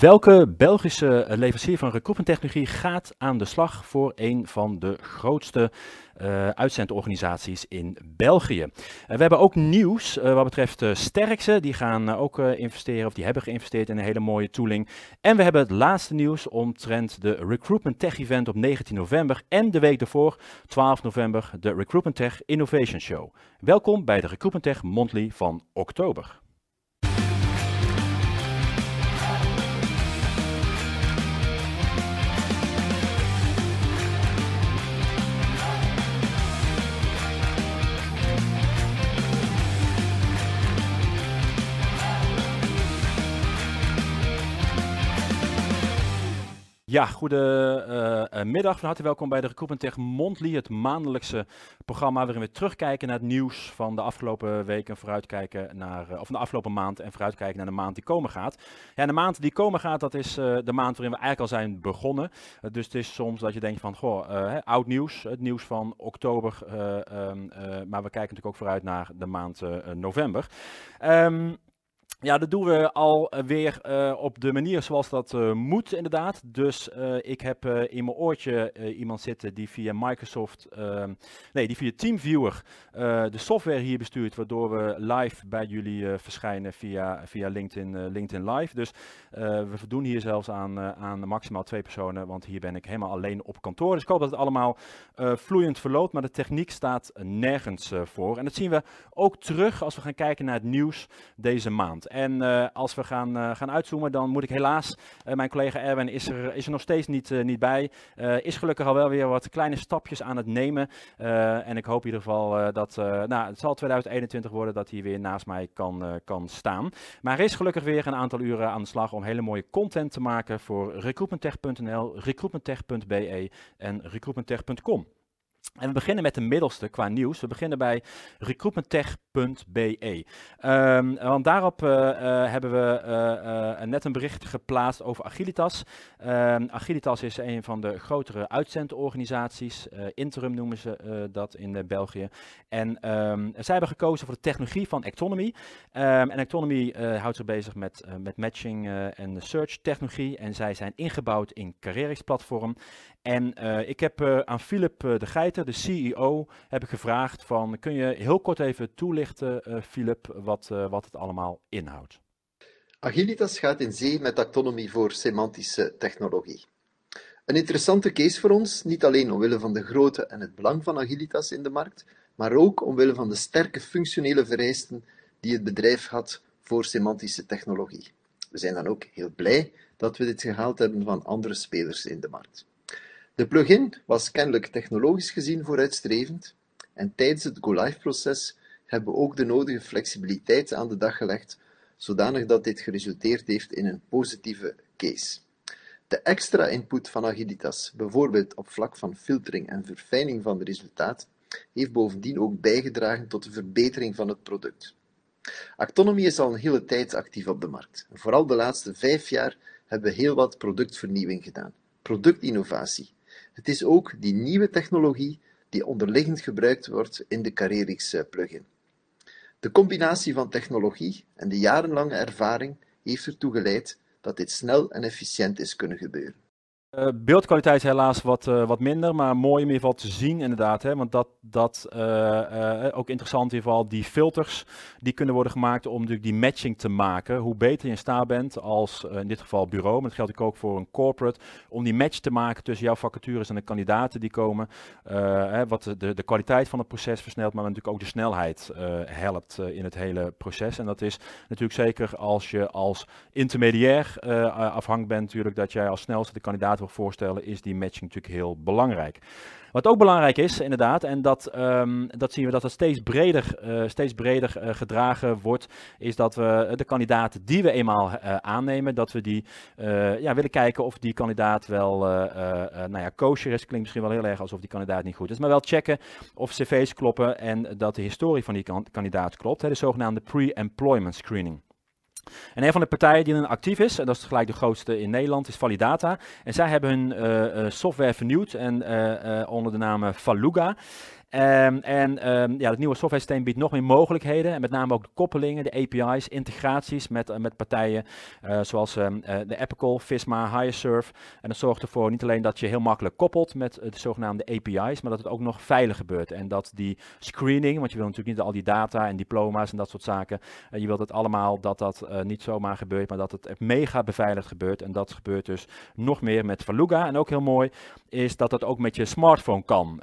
Welke Belgische leverancier van recruitment gaat aan de slag voor een van de grootste uh, uitzendorganisaties in België? Uh, we hebben ook nieuws wat betreft Sterkse. Die gaan ook investeren, of die hebben geïnvesteerd in een hele mooie tooling. En we hebben het laatste nieuws omtrent de Recruitment Tech Event op 19 november. En de week daarvoor, 12 november, de Recruitment Tech Innovation Show. Welkom bij de Recruitment Tech Monthly van oktober. Ja, goedemiddag. Uh, uh, van harte welkom bij de Recruitment Tech Monthly, het maandelijkse programma waarin we terugkijken naar het nieuws van de afgelopen week en vooruitkijken naar, uh, of de afgelopen maand en vooruitkijken naar de maand die komen gaat. Ja, de maand die komen gaat, dat is de maand waarin we eigenlijk al zijn begonnen. dus het is soms dat je denkt van, goh, oud nieuws, het nieuws van oktober, um, maar we kijken natuurlijk ook vooruit naar de maand november. Um, ja, dat doen we alweer uh, eh, op de manier zoals dat uh, moet, inderdaad. Dus ik heb in mijn oortje iemand zitten die via Microsoft, ehm, nee, die via TeamViewer de software hier bestuurt, waardoor we live bij jullie verschijnen via, via LinkedIn, LinkedIn Live. Dus we voldoen hier zelfs aan, aan maximaal twee personen, want hier ben ik helemaal alleen op kantoor. Dus ik hoop dat het allemaal vloeiend verloopt, maar de techniek staat nergens voor. En dat zien we ook terug als we gaan kijken naar het nieuws deze maand. En uh, als we gaan, uh, gaan uitzoomen, dan moet ik helaas, uh, mijn collega Erwin is er, is er nog steeds niet, niet bij. is gelukkig al wel weer wat kleine stapjes aan het nemen. en ik hoop in ieder geval dat, nou het zal 2021 worden dat hij weer naast mij kan, kan staan. Maar er is gelukkig weer een aantal uren aan de slag om hele mooie content te maken voor recruitmenttech.nl, recruitmenttech.be en recruitmenttech.com. En we beginnen met de middelste qua nieuws. We beginnen bij recruitmenttech.be. Um, want daarop uh, uh, hebben we uh, net een bericht geplaatst over Agilitas. Um, Agilitas is een van de grotere uitzendorganisaties. interim noemen ze dat in België. En um, zij hebben gekozen voor de technologie van Ectonomy. en Ectonomy houdt zich bezig met, met matching en search technologie. En zij zijn ingebouwd in Carrerix platform. En uh, ik heb uh, aan Philip uh, de Geiter, de CEO, heb ik gevraagd van kun je heel kort even toelichten, Philip, wat, wat het allemaal inhoudt. Agilitas gaat in zee met taxonomie voor semantische technologie. Een interessante case voor ons, niet alleen omwille van de grootte en het belang van Agilitas in de markt, maar ook omwille van de sterke functionele vereisten die het bedrijf had voor semantische technologie. We zijn dan ook heel blij dat we dit gehaald hebben van andere spelers in de markt. De plugin was kennelijk technologisch gezien vooruitstrevend en tijdens het go-live-proces hebben we ook de nodige flexibiliteit aan de dag gelegd, zodanig dat dit geresulteerd heeft in een positieve case. De extra input van Agilitas, bijvoorbeeld op vlak van filtering en verfijning van de resultaat, heeft bovendien ook bijgedragen tot de verbetering van het product. Actonomy is al een hele tijd actief op de markt. Vooral de laatste vijf jaar hebben we heel wat productvernieuwing gedaan. Productinnovatie, het is ook die nieuwe technologie die onderliggend gebruikt wordt in de Carrerix plugin. De combinatie van technologie en de jarenlange ervaring heeft ertoe geleid dat dit snel en efficiënt is kunnen gebeuren. Uh, beeldkwaliteit helaas wat, uh, wat minder, maar mooi in ieder geval te zien inderdaad. Hè? Want dat, dat uh, ook interessant in ieder geval, die filters die kunnen worden gemaakt om natuurlijk die matching te maken. Hoe beter je in staat bent als in dit geval bureau, maar dat geldt ook voor een corporate, om die match te maken tussen jouw vacatures en de kandidaten die komen. Hè, wat de, de kwaliteit van het proces versnelt, maar natuurlijk ook de snelheid helpt in het hele proces. En dat is natuurlijk zeker als je als intermediair afhankelijk bent natuurlijk dat jij als snelste de kandidaat voorstellen, is die matching natuurlijk heel belangrijk. Wat ook belangrijk is, inderdaad, en dat, um, dat zien we dat het steeds breder, uh, steeds breder uh, gedragen wordt, is dat we de kandidaten die we eenmaal aannemen, dat we die ja, willen kijken of die kandidaat wel, nou ja, kosher is. Klinkt misschien wel heel erg alsof die kandidaat niet goed is, maar wel checken of cv's kloppen en dat de historie van die kandidaat klopt. Hè, de zogenaamde pre-employment screening. En een van de partijen die dan actief is, en dat is gelijk de grootste in Nederland, is Validata. En zij hebben hun uh, uh, software vernieuwd en, uh, onder de naam Faluga. Um, en um, ja, het nieuwe software systeem biedt nog meer mogelijkheden. En met name ook de koppelingen, de API's, integraties met, uh, met partijen uh, zoals um, uh, de Epical, Visma, HireServe. En dat zorgt ervoor niet alleen dat je heel makkelijk koppelt met de zogenaamde API's, maar dat het ook nog veilig gebeurt. En dat die screening, want je wil natuurlijk niet al die data en diploma's en dat soort zaken. je wilt het allemaal dat dat niet zomaar gebeurt, maar dat het mega beveiligd gebeurt. En dat gebeurt dus nog meer met Valuga. En ook heel mooi is dat dat ook met je smartphone kan.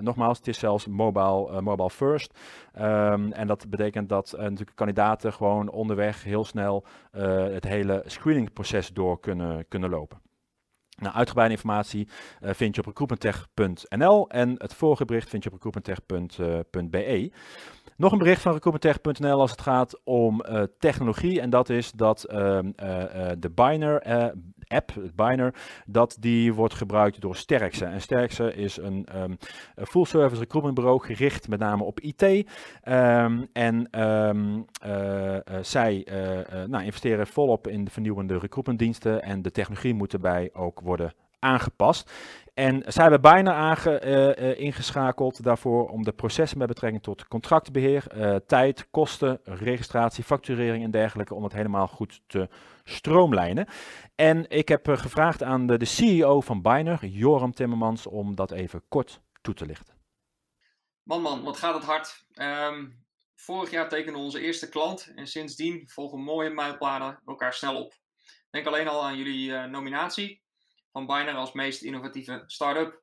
nogmaals, is zelfs mobile, uh, mobile first. Um, en dat betekent dat uh, natuurlijk kandidaten gewoon onderweg heel snel uh, het hele screeningproces door kunnen, kunnen lopen. Nou, uitgebreide informatie vind je op recruitmenttech.nl en het vorige bericht vind je op recruitmenttech.be. Nog een bericht van recruitmenttech.nl als het gaat om technologie en dat is dat uh, de Biner app, het Biner, dat die wordt gebruikt door Sterkse. En Sterkse is een, um, een full service recruitment bureau gericht met name op IT. Ehm, en um, uh, uh, zij uh, nou, investeren volop in de vernieuwende recruitmentdiensten en de technologie moet erbij ook worden aangepast. En zij hebben bijna aange, uh, ingeschakeld daarvoor om de processen met betrekking tot contractbeheer, uh, tijd, kosten, registratie, facturering en dergelijke, om het helemaal goed te stroomlijnen. En ik heb gevraagd aan de, de, CEO van Biner, Joram Timmermans, om dat even kort toe te lichten. Man, man, wat gaat het hard. Um, vorig jaar tekenden we onze eerste klant en sindsdien volgen mooie mijlpalen elkaar snel op. Denk alleen al aan jullie nominatie van Biner als meest innovatieve start-up.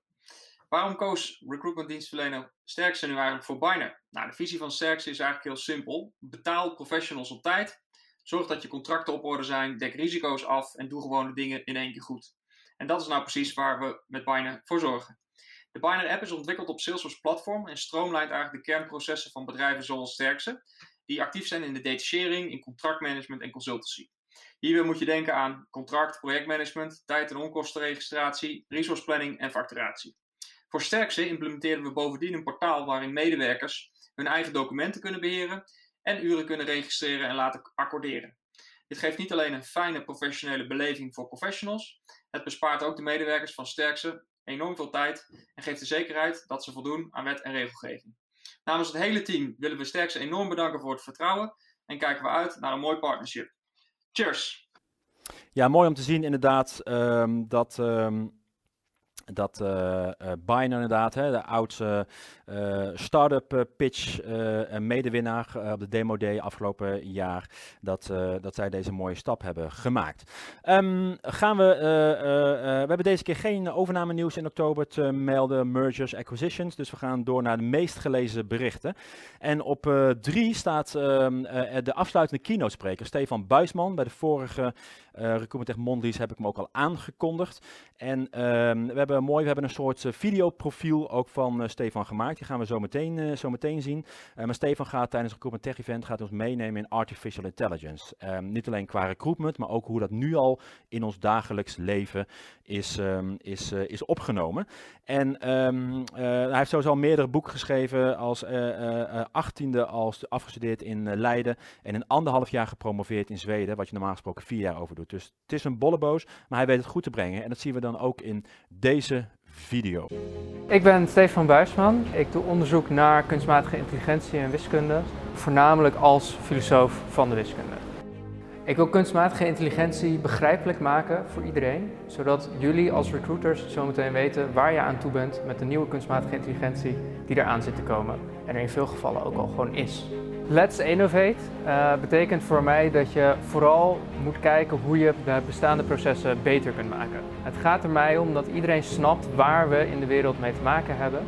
Waarom koos recruitmentdienstverlener Sterkse nu eigenlijk voor Biner? Nou, de visie van Sterkse is eigenlijk heel simpel. Betaal professionals op tijd. Zorg dat je contracten op orde zijn. Dek risico's af en doe gewoon de dingen in één keer goed. En dat is nou precies waar we met Biner voor zorgen. De Biner app is ontwikkeld op Salesforce platform en stroomlijnt eigenlijk de kernprocessen van bedrijven zoals Sterkse, die actief zijn in de detachering, in contractmanagement en consultancy. Hierbij moet je denken aan contract, projectmanagement, tijd- en onkostenregistratie, resource planning en facturatie. Voor Sterkse implementeren we bovendien een portaal waarin medewerkers hun eigen documenten kunnen beheren en uren kunnen registreren en laten accorderen. Dit geeft niet alleen een fijne professionele beleving voor professionals, het bespaart ook de medewerkers van Sterkse enorm veel tijd en geeft de zekerheid dat ze voldoen aan wet en regelgeving. Namens het hele team willen we Sterkse enorm bedanken voor het vertrouwen en kijken we uit naar een mooi partnership. Cheers. Ja, mooi om te zien inderdaad um, dat um, dat uh, uh, inderdaad, hè, de oudste uh, start-up pitch medewinnaar op de Demo Day afgelopen jaar, dat, dat zij deze mooie stap hebben gemaakt. Um, gaan we, we hebben deze keer geen overname nieuws in oktober te melden, mergers, acquisitions, dus we gaan door naar de meest gelezen berichten. En op drie staat um, de afsluitende keynote spreker, Stefan Buisman, bij de vorige uh, Recruitment Tech heb ik hem ook al aangekondigd. En um, we hebben mooi, we hebben een soort uh, videoprofiel ook van uh, Stefan gemaakt. Die gaan we zo meteen, zo meteen zien. maar Stefan gaat tijdens het Recruitment Tech Event gaat ons meenemen in Artificial Intelligence. Um, niet alleen qua recruitment, maar ook hoe dat nu al in ons dagelijks leven is, um, is, is opgenomen. En hij heeft sowieso al meerdere boeken geschreven. Als achttiende als afgestudeerd in Leiden en een anderhalf jaar gepromoveerd in Zweden, wat je normaal gesproken vier jaar over doet. Dus het is een bolleboos, maar hij weet het goed te brengen. En dat zien we dan ook in deze video. Ik ben Stefan Buisman. Ik doe onderzoek naar kunstmatige intelligentie en wiskunde, voornamelijk als filosoof van de wiskunde. Ik wil kunstmatige intelligentie begrijpelijk maken voor iedereen, zodat jullie als recruiters zometeen weten waar je aan toe bent met de nieuwe kunstmatige intelligentie die eraan zit te komen en er in veel gevallen ook al gewoon is. Let's Innovate uh, betekent voor mij dat je vooral moet kijken hoe je de bestaande processen beter kunt maken. Het gaat er mij om dat iedereen snapt waar we in de wereld mee te maken hebben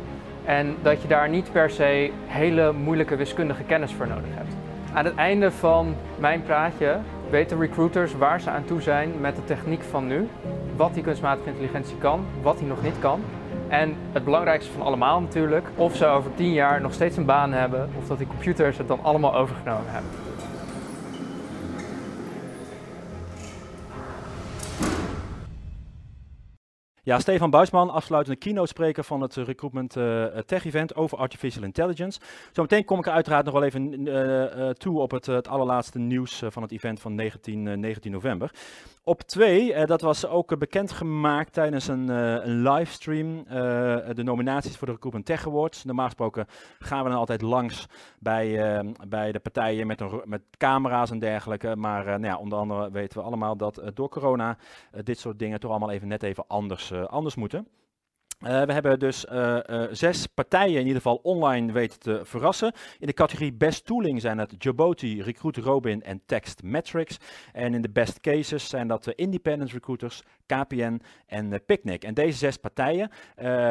en dat je daar niet per se hele moeilijke wiskundige kennis voor nodig hebt. Aan het einde van mijn praatje weten recruiters waar ze aan toe zijn met de techniek van nu, wat die kunstmatige intelligentie kan, wat die nog niet kan en het belangrijkste van allemaal natuurlijk, of ze over tien jaar nog steeds een baan hebben of dat die computers het dan allemaal overgenomen hebben. Ja, Stefan Buisman, afsluitende keynote-spreker van het Recruitment uh, Tech-event over Artificial Intelligence. Zometeen kom ik er uiteraard nog wel even toe op het, het allerlaatste nieuws van het event van 19, 19 november. Op 2, dat was ook bekendgemaakt tijdens een, een livestream, de nominaties voor de Recruitment Tech Awards. Normaal gesproken gaan we dan altijd langs bij, bij de partijen met, een, met camera's en dergelijke. Maar nou ja, onder andere weten we allemaal dat door corona dit soort dingen toch allemaal even net even anders eh, anders moeten. Uh, we hebben dus uh, uh, zes partijen in ieder geval online weten te verrassen. In de categorie Best Tooling zijn het Jaboti, Recruit Robin en Text Metrics. En in de Best Cases zijn dat de Independent Recruiters, KPN en Picnic. En deze zes partijen,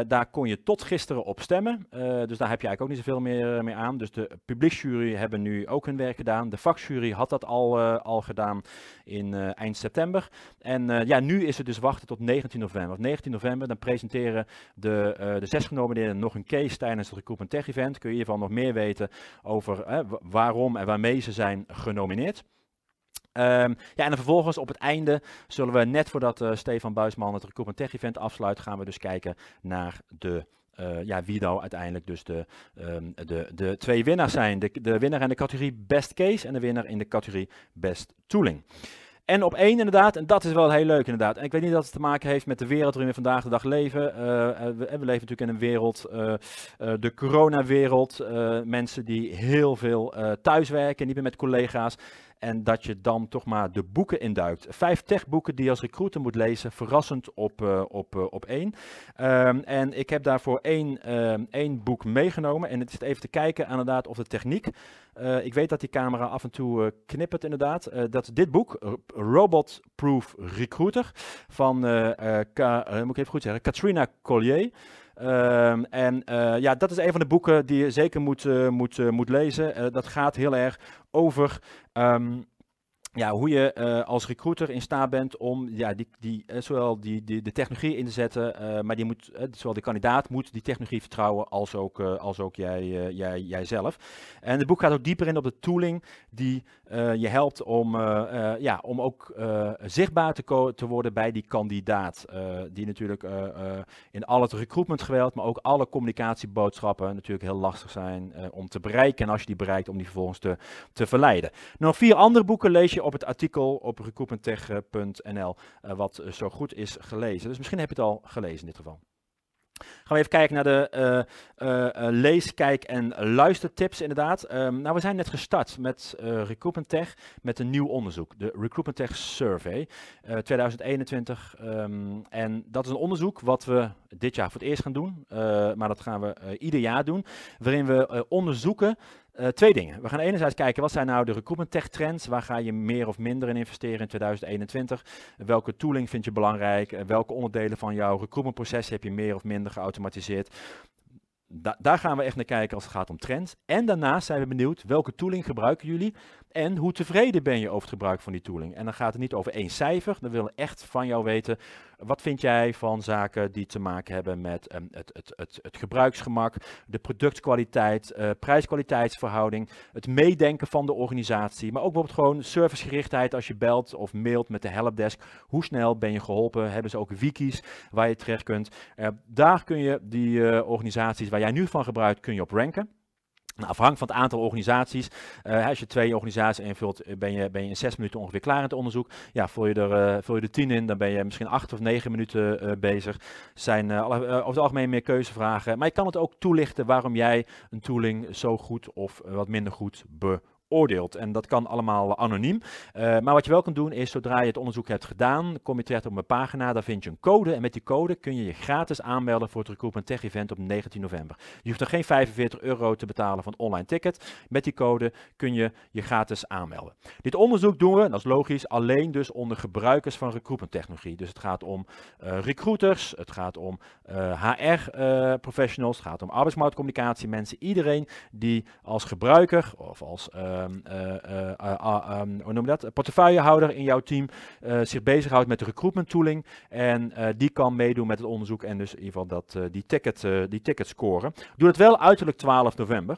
daar kon je tot gisteren op stemmen. dus daar heb je eigenlijk ook niet zoveel meer, meer aan. Dus de publieksjury hebben nu ook hun werk gedaan. De vakjury had dat al, al gedaan in eind september. En ja, nu is het dus wachten tot 19 november. Op 19 november dan presenteren de, uh, de zes genomineerden nog een case tijdens het Recruitment Tech Event. Kun je geval nog meer weten over waarom en waarmee ze zijn genomineerd. Um, ja, en vervolgens op het einde zullen we, net voordat uh, Stefan Buisman het Recruitment Tech Event afsluit, gaan we dus kijken naar de uh, ja, wie nou uiteindelijk dus de, um, de, de twee winnaars zijn. De, de winnaar in de categorie Best Case en de winnaar in de categorie Best Tooling. En op één inderdaad, en dat is wel heel leuk inderdaad. En ik weet niet dat het te maken heeft met de wereld waarin we vandaag de dag leven. Uh, we, we, leven natuurlijk in een wereld, de coronawereld. mensen die heel veel thuiswerken, niet meer met collega's. En dat je dan toch maar de boeken induikt. Vijf techboeken die je als recruiter moet lezen, verrassend op, uh, op, uh, op één. Um, en ik heb daarvoor één, uh, één boek meegenomen. En het is even te kijken inderdaad of de techniek. Uh, ik weet dat die camera af en toe knippert inderdaad. Dat is dit boek, Robot Proof Recruiter, van, moet ik even goed zeggen, Katrina Collier. Um, en uh, ja, dat is een van de boeken die je zeker moet, uh, moet, uh, moet lezen. dat gaat heel erg over um, ja, hoe je uh, als recruiter in staat bent om ja, die, die, uh, zowel die, die, de technologie in te zetten, uh, maar die moet, zowel de kandidaat moet die technologie vertrouwen als ook, als ook jij, jij, jijzelf. En het boek gaat ook dieper in op de tooling die je helpt om, ja, om ook zichtbaar te, te worden bij die kandidaat. die natuurlijk in al het recruitmentgeweld, maar ook alle communicatieboodschappen natuurlijk heel lastig zijn om te bereiken. En als je die bereikt, om die vervolgens te, te verleiden. Nog vier andere boeken lees je op het artikel op recruitmenttech.nl uh, wat uh, zo goed is gelezen. Dus misschien heb je het al gelezen in dit geval. Gaan we even kijken naar de uh, lees, kijk en luistertips inderdaad. Um, nou, we zijn net gestart met uh, Recruitment Tech met een nieuw onderzoek, de Recruitment Tech Survey 2021. Um, en dat is een onderzoek wat we dit jaar voor het eerst gaan doen, maar dat gaan we ieder jaar doen, waarin we onderzoeken uh, twee dingen. We gaan enerzijds kijken wat zijn nou de recruitment tech trends. Waar ga je meer of minder in investeren in 2021? Welke tooling vind je belangrijk? Uh, welke onderdelen van jouw recruitmentproces heb je meer of minder geautomatiseerd? Da daar gaan we echt naar kijken als het gaat om trends. En daarnaast zijn we benieuwd welke tooling gebruiken jullie en hoe tevreden ben je over het gebruik van die tooling. En dan gaat het niet over één cijfer, dan willen echt van jou weten wat vind jij van zaken die te maken hebben met um, het, het, het, het, gebruiksgemak, de productkwaliteit, uh, prijs-kwaliteitsverhouding, het meedenken van de organisatie, maar ook bijvoorbeeld gewoon servicegerichtheid als je belt of mailt met de helpdesk. Hoe snel ben je geholpen? Hebben ze ook wikis waar je terecht kunt? Uh, daar kun je die uh, organisaties waar jij nu van gebruikt, kun je op ranken. Nou, afhankelijk van het aantal organisaties, uh, als je twee organisaties invult, eh, ben je, ben je in zes minuten ongeveer klaar in het onderzoek. Ja, vul je er, uh, vul je er tien in, dan ben je misschien acht of negen minuten uh, bezig. Zijn over het algemeen meer keuzevragen. Maar je kan het ook toelichten waarom jij een tooling zo goed of wat minder goed beoordeelt oordeelt. En dat kan allemaal anoniem. Uh, maar wat je wel kan doen is, zodra je het onderzoek hebt gedaan, kom je terecht op een pagina, daar vind je een code. En met die code kun je je gratis aanmelden voor het Recruitment Tech Event op 19 november. Je hoeft er geen 45 euro te betalen van online ticket. Met die code kun je je gratis aanmelden. Dit onderzoek doen we, dat is logisch, alleen dus onder gebruikers van recruitment technologie. Dus het gaat om uh, recruiters, het gaat om uh, HR-professionals, het gaat om arbeidsmarktcommunicatie mensen. Iedereen die als gebruiker of als hoe noem dat? portefeuillehouder in jouw team uh, zich bezighoudt met de recruitment tooling. En die kan meedoen met het onderzoek en dus in ieder geval dat, die, ticket, die ticket scoren. Doe het wel uiterlijk 12 november.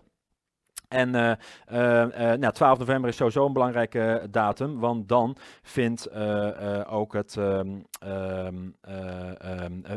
En uh, uh, nou, 12 november is sowieso een belangrijke datum, want dan vindt ook het, um, um,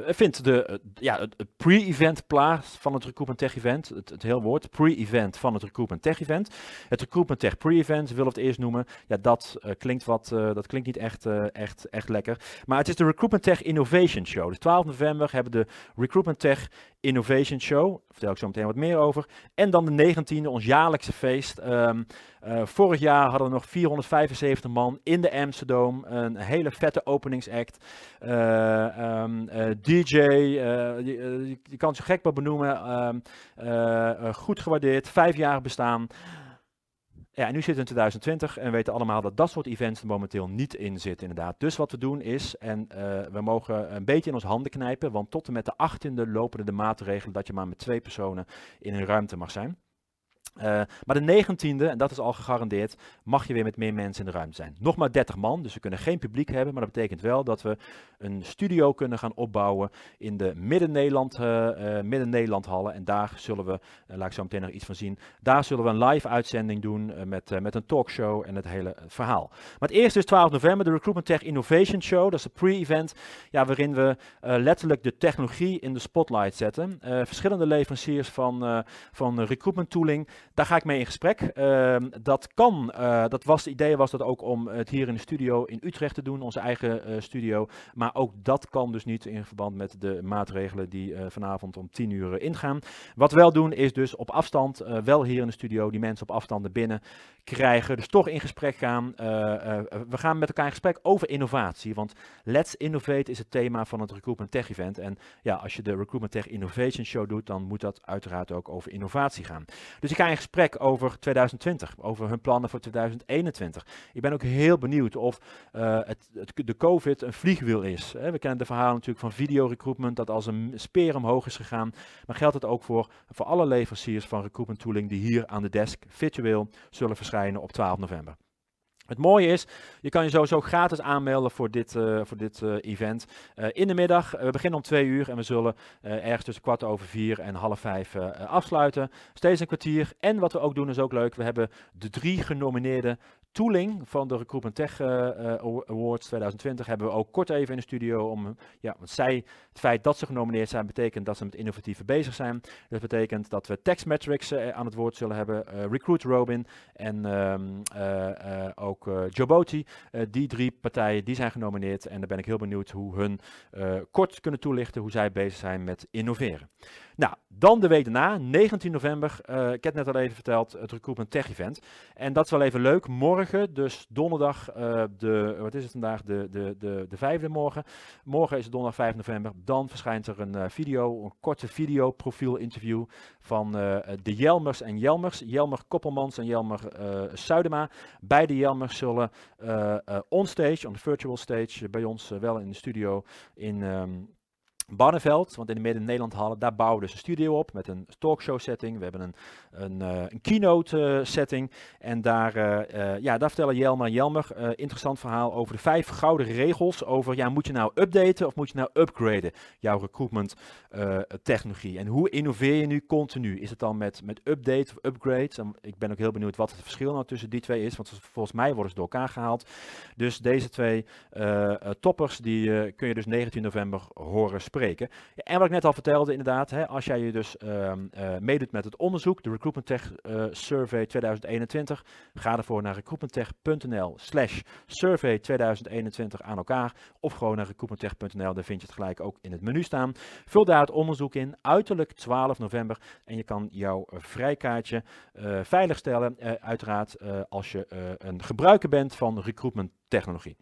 vindt de, ja, het, pre-event plaats van het Recruitment Tech Event. Het, het heel woord, pre-event van het Recruitment Tech Event. Het Recruitment Tech Pre-event, wil het eerst noemen. Ja, dat klinkt wat, dat klinkt niet echt, echt, echt lekker. Maar het is de Recruitment Tech Innovation Show. Dus 12 november hebben de Recruitment Tech Innovation Show. Daar vertel ik zo meteen wat meer over. En dan de 19e, ons jaarlijkse feest. Um, uh, vorig jaar hadden we nog 475 man in de Amsterdam. Een hele vette openingsact. Uh, um, uh, DJ, je, kan het zo gek wel benoemen. Um, goed gewaardeerd, vijf jaar bestaan. Ja, en nu zitten we in 2020 en we weten allemaal dat dat soort events er momenteel niet in zitten inderdaad. Dus wat we doen is, en we mogen een beetje in ons handen knijpen, want tot en met de 18e lopen de maatregelen dat je maar met twee personen in een ruimte mag zijn. Uh, maar de 19e, en dat is al gegarandeerd, mag je weer met meer mensen in de ruimte zijn. Nog maar 30 man, dus we kunnen geen publiek hebben, maar dat betekent wel dat we een studio kunnen gaan opbouwen in de Midden-Nederland uh, uh, Midden hallen. En daar zullen we, laat ik zo meteen nog iets van zien, daar zullen we een live uitzending doen met, met een talkshow en het hele verhaal. Maar het eerste is 12 november, de Recruitment Tech Innovation Show. Dat is een pre-event ja, waarin we letterlijk de technologie in de spotlight zetten. verschillende leveranciers van, van recruitment tooling daar ga ik mee in gesprek. Ehm, dat kan, uh, dat was, het idee was dat ook om het hier in de studio in Utrecht te doen, onze eigen uh, studio. Maar ook dat kan dus niet in verband met de maatregelen die uh, vanavond om 10 uur ingaan. Wat we wel doen is dus op afstand, wel hier in de studio, die mensen op afstand naar binnen krijgen. Dus toch in gesprek gaan. we gaan met elkaar in gesprek over innovatie. Want Let's Innovate is het thema van het Recruitment Tech Event. En ja, als je de Recruitment Tech Innovation Show doet, dan moet dat uiteraard ook over innovatie gaan. Dus ik ga gesprek over 2020, over hun plannen voor 2021. Ik ben ook heel benieuwd of uh, het, het, de COVID een vliegwiel is. Hè. We kennen de verhalen natuurlijk van videorecruitment, dat als een speer omhoog is gegaan. Maar geldt het ook voor, voor alle leveranciers van recruitment tooling die hier aan de desk virtueel zullen verschijnen op 12 november. Het mooie is, je kan je sowieso gratis aanmelden voor dit, uh, voor dit uh, event. Uh, in de middag, we beginnen om twee uur en we zullen ergens tussen kwart over vier en half vijf afsluiten. Steeds een kwartier. En wat we ook doen is ook leuk, we hebben de drie genomineerde tooling van de Recruitment Tech uh, Awards 2020 hebben we ook kort even in de studio om, ja, want zij, het feit dat ze genomineerd zijn, betekent dat ze met innovatieve bezig zijn. Dat betekent dat we Textmetrics uh, aan het woord zullen hebben, Recruit Robin en um, ook Joboti. die drie partijen, die zijn genomineerd en daar ben ik heel benieuwd hoe hun kort kunnen toelichten hoe zij bezig zijn met innoveren. Nou, dan de week daarna, 19 november, uh, ik heb net al even verteld, het Recruitment Tech Event. En dat is wel even leuk, morgen, dus donderdag, uh, de, wat is het vandaag, de, de, de, de vijfde morgen. Morgen is het donderdag 5 november, dan verschijnt er een uh, video, een korte video profiel interview van de Jelmers en Jelmers. Jelmer Koppelmans en Jelmer Suidema. Beide Jelmers zullen onstage, on the virtual stage, bij ons wel in de studio in... Um, Barneveld, want in de Midden-Nederland hallen, daar bouwen we dus een studio op met een talkshow setting. We hebben een, een, uh, een keynote uh, setting en daar, uh, ja, daar vertellen Jelmer en Jelmer interessant verhaal over de vijf gouden regels over, ja, moet je nou updaten of moet je nou upgraden jouw recruitment technologie? En hoe innoveer je nu continu? Is het dan met, met update of upgrades? Ik ben ook heel benieuwd wat het verschil nou tussen die twee is, want volgens mij worden ze door elkaar gehaald. Dus deze twee toppers, die kun je dus 19 november horen spreken. En wat ik net al vertelde, inderdaad, hè, als jij je dus uh, meedoet met het onderzoek, de Recruitment Tech uh, Survey 2021, ga ervoor naar recruitmenttech.nl slash survey 2021 aan elkaar, of gewoon naar recruitmenttech.nl, daar vind je het gelijk ook in het menu staan. Vul daar het onderzoek in, uiterlijk 12 november, en je kan jouw vrijkaartje veiligstellen, uiteraard als je een gebruiker bent van recruitment technologie.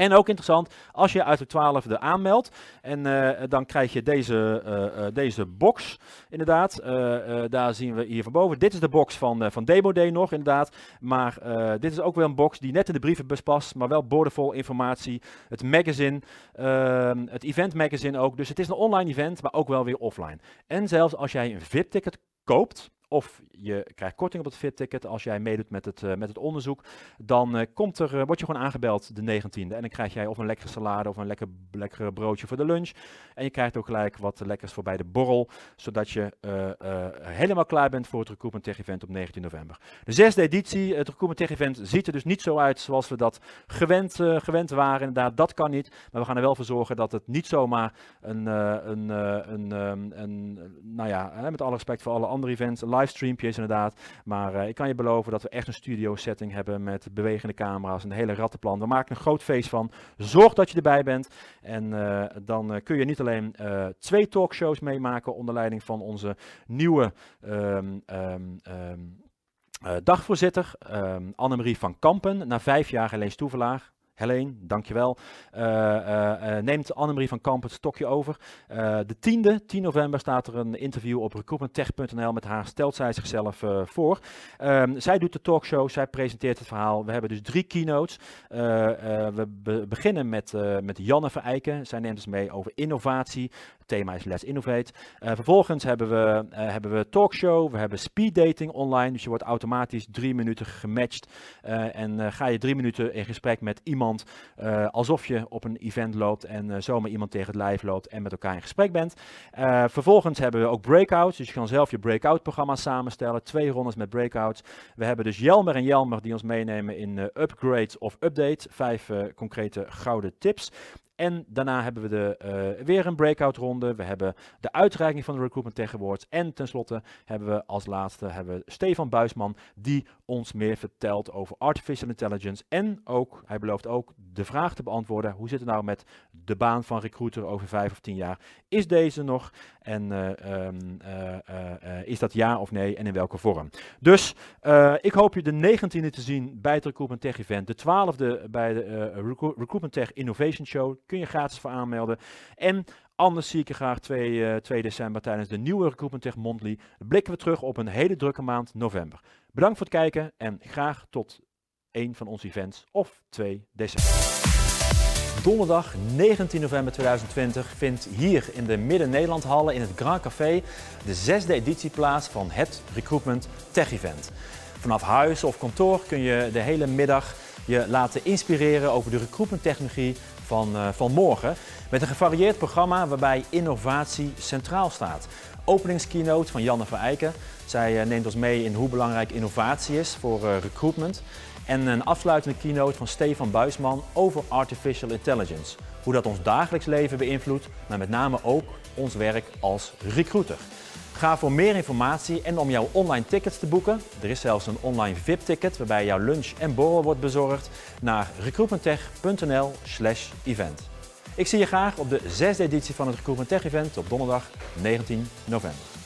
En ook interessant, als je uit de 12 e aanmeldt, en uh, dan krijg je deze, uh, uh, deze box, inderdaad. daar zien we hier van boven. Dit is de box van, van Demo Day nog, inderdaad. Maar dit is ook wel een box die net in de brievenbus past, maar wel boordevol informatie. Het magazine, ehm, het event magazine ook. Dus het is een online event, maar ook wel weer offline. En zelfs als jij een VIP-ticket koopt, of je krijgt korting op het VIP-ticket als jij meedoet met het, met het onderzoek, dan komt er, word je gewoon aangebeld de 19e. En dan krijg jij of een lekkere salade of een lekker, lekker broodje voor de lunch. En je krijgt ook gelijk wat lekkers voor bij de borrel, zodat je helemaal klaar bent voor het Recruitment Tech Event op 19 november. De zesde editie, het Recruitment Tech Event, ziet er dus niet zo uit zoals we dat gewend, gewend waren. Inderdaad, dat kan niet. Maar we gaan er wel voor zorgen dat het niet zomaar een, een, een, um, een, nou ja, met alle respect voor alle andere events, een livestreampje is inderdaad. Maar uh, ik kan je beloven dat we echt een studio setting hebben met bewegende camera's, een hele rattenplan. We maken een groot feest van. Zorg dat je erbij bent. En dan kun je niet alleen twee talkshows meemaken onder leiding van onze nieuwe um, um, uh, dagvoorzitter, um, Annemarie van Kampen, na vijf jaar alleen Toevelaar. Helene, dankjewel. Uh, uh, neemt Annemarie van Kamp het stokje over. de 10e, 10 november, staat er een interview op recruitmenttech.nl met haar. Stelt zij zichzelf voor. Um, zij doet de talkshow, zij presenteert het verhaal. We hebben dus drie keynotes. we be beginnen met, met Janne Verijken. Zij neemt ons mee over innovatie. Thema is Let's Innovate. vervolgens hebben we, hebben we talkshow. We hebben speed dating online. Dus je wordt automatisch drie minuten gematcht. en ga je drie minuten in gesprek met iemand alsof je op een event loopt en zomaar iemand tegen het lijf loopt en met elkaar in gesprek bent. Vervolgens hebben we ook breakouts, dus je kan zelf je breakout programma samenstellen. Twee rondes met breakouts. We hebben dus Jelmer en Jelmer die ons meenemen in upgrade of update. Vijf concrete gouden tips. En daarna hebben we de, uh, weer een breakout ronde. We hebben de uitreiking van de Recruitment Tech Awards. En tenslotte hebben we als laatste hebben we Stefan Buisman die ons meer vertelt over artificial intelligence. En ook, hij belooft ook de vraag te beantwoorden. Hoe zit het nou met de baan van recruiter over vijf of tien jaar? Is deze nog? En uh, um, uh, is dat ja of nee? En in welke vorm? Dus ik hoop je de 19e te zien bij het Recruitment Tech Event. De 12e bij de Recruitment Tech Innovation Show kun je gratis voor aanmelden. En anders zie ik je graag 2, uh, 2 december tijdens de nieuwe Recruitment Tech Monthly. Blikken we terug op een hele drukke maand november. Bedankt voor het kijken en graag tot een van onze events of 2 december. Donderdag 19 november 2020 vindt hier in de Midden-Nederland Hallen in het Grand Café de zesde editie plaats van het Recruitment Tech Event. Vanaf huis of kantoor kun je de hele middag je laten inspireren over de recruitment technologie van, uh, van morgen. Met een gevarieerd programma waarbij innovatie centraal staat. Openingskeynote van Janne van Eiken. Zij uh, neemt ons mee in hoe belangrijk innovatie is voor uh, recruitment. En een afsluitende keynote van Stefan Buisman over artificial intelligence. Hoe dat ons dagelijks leven beïnvloedt, maar met name ook ons werk als recruiter. Ga voor meer informatie en om jouw online tickets te boeken, er is zelfs een online VIP-ticket waarbij jouw lunch en borrel wordt bezorgd, naar recruitmenttech.nl slash event. Ik zie je graag op de zesde editie van het Recruitment Tech Event op donderdag 19 november.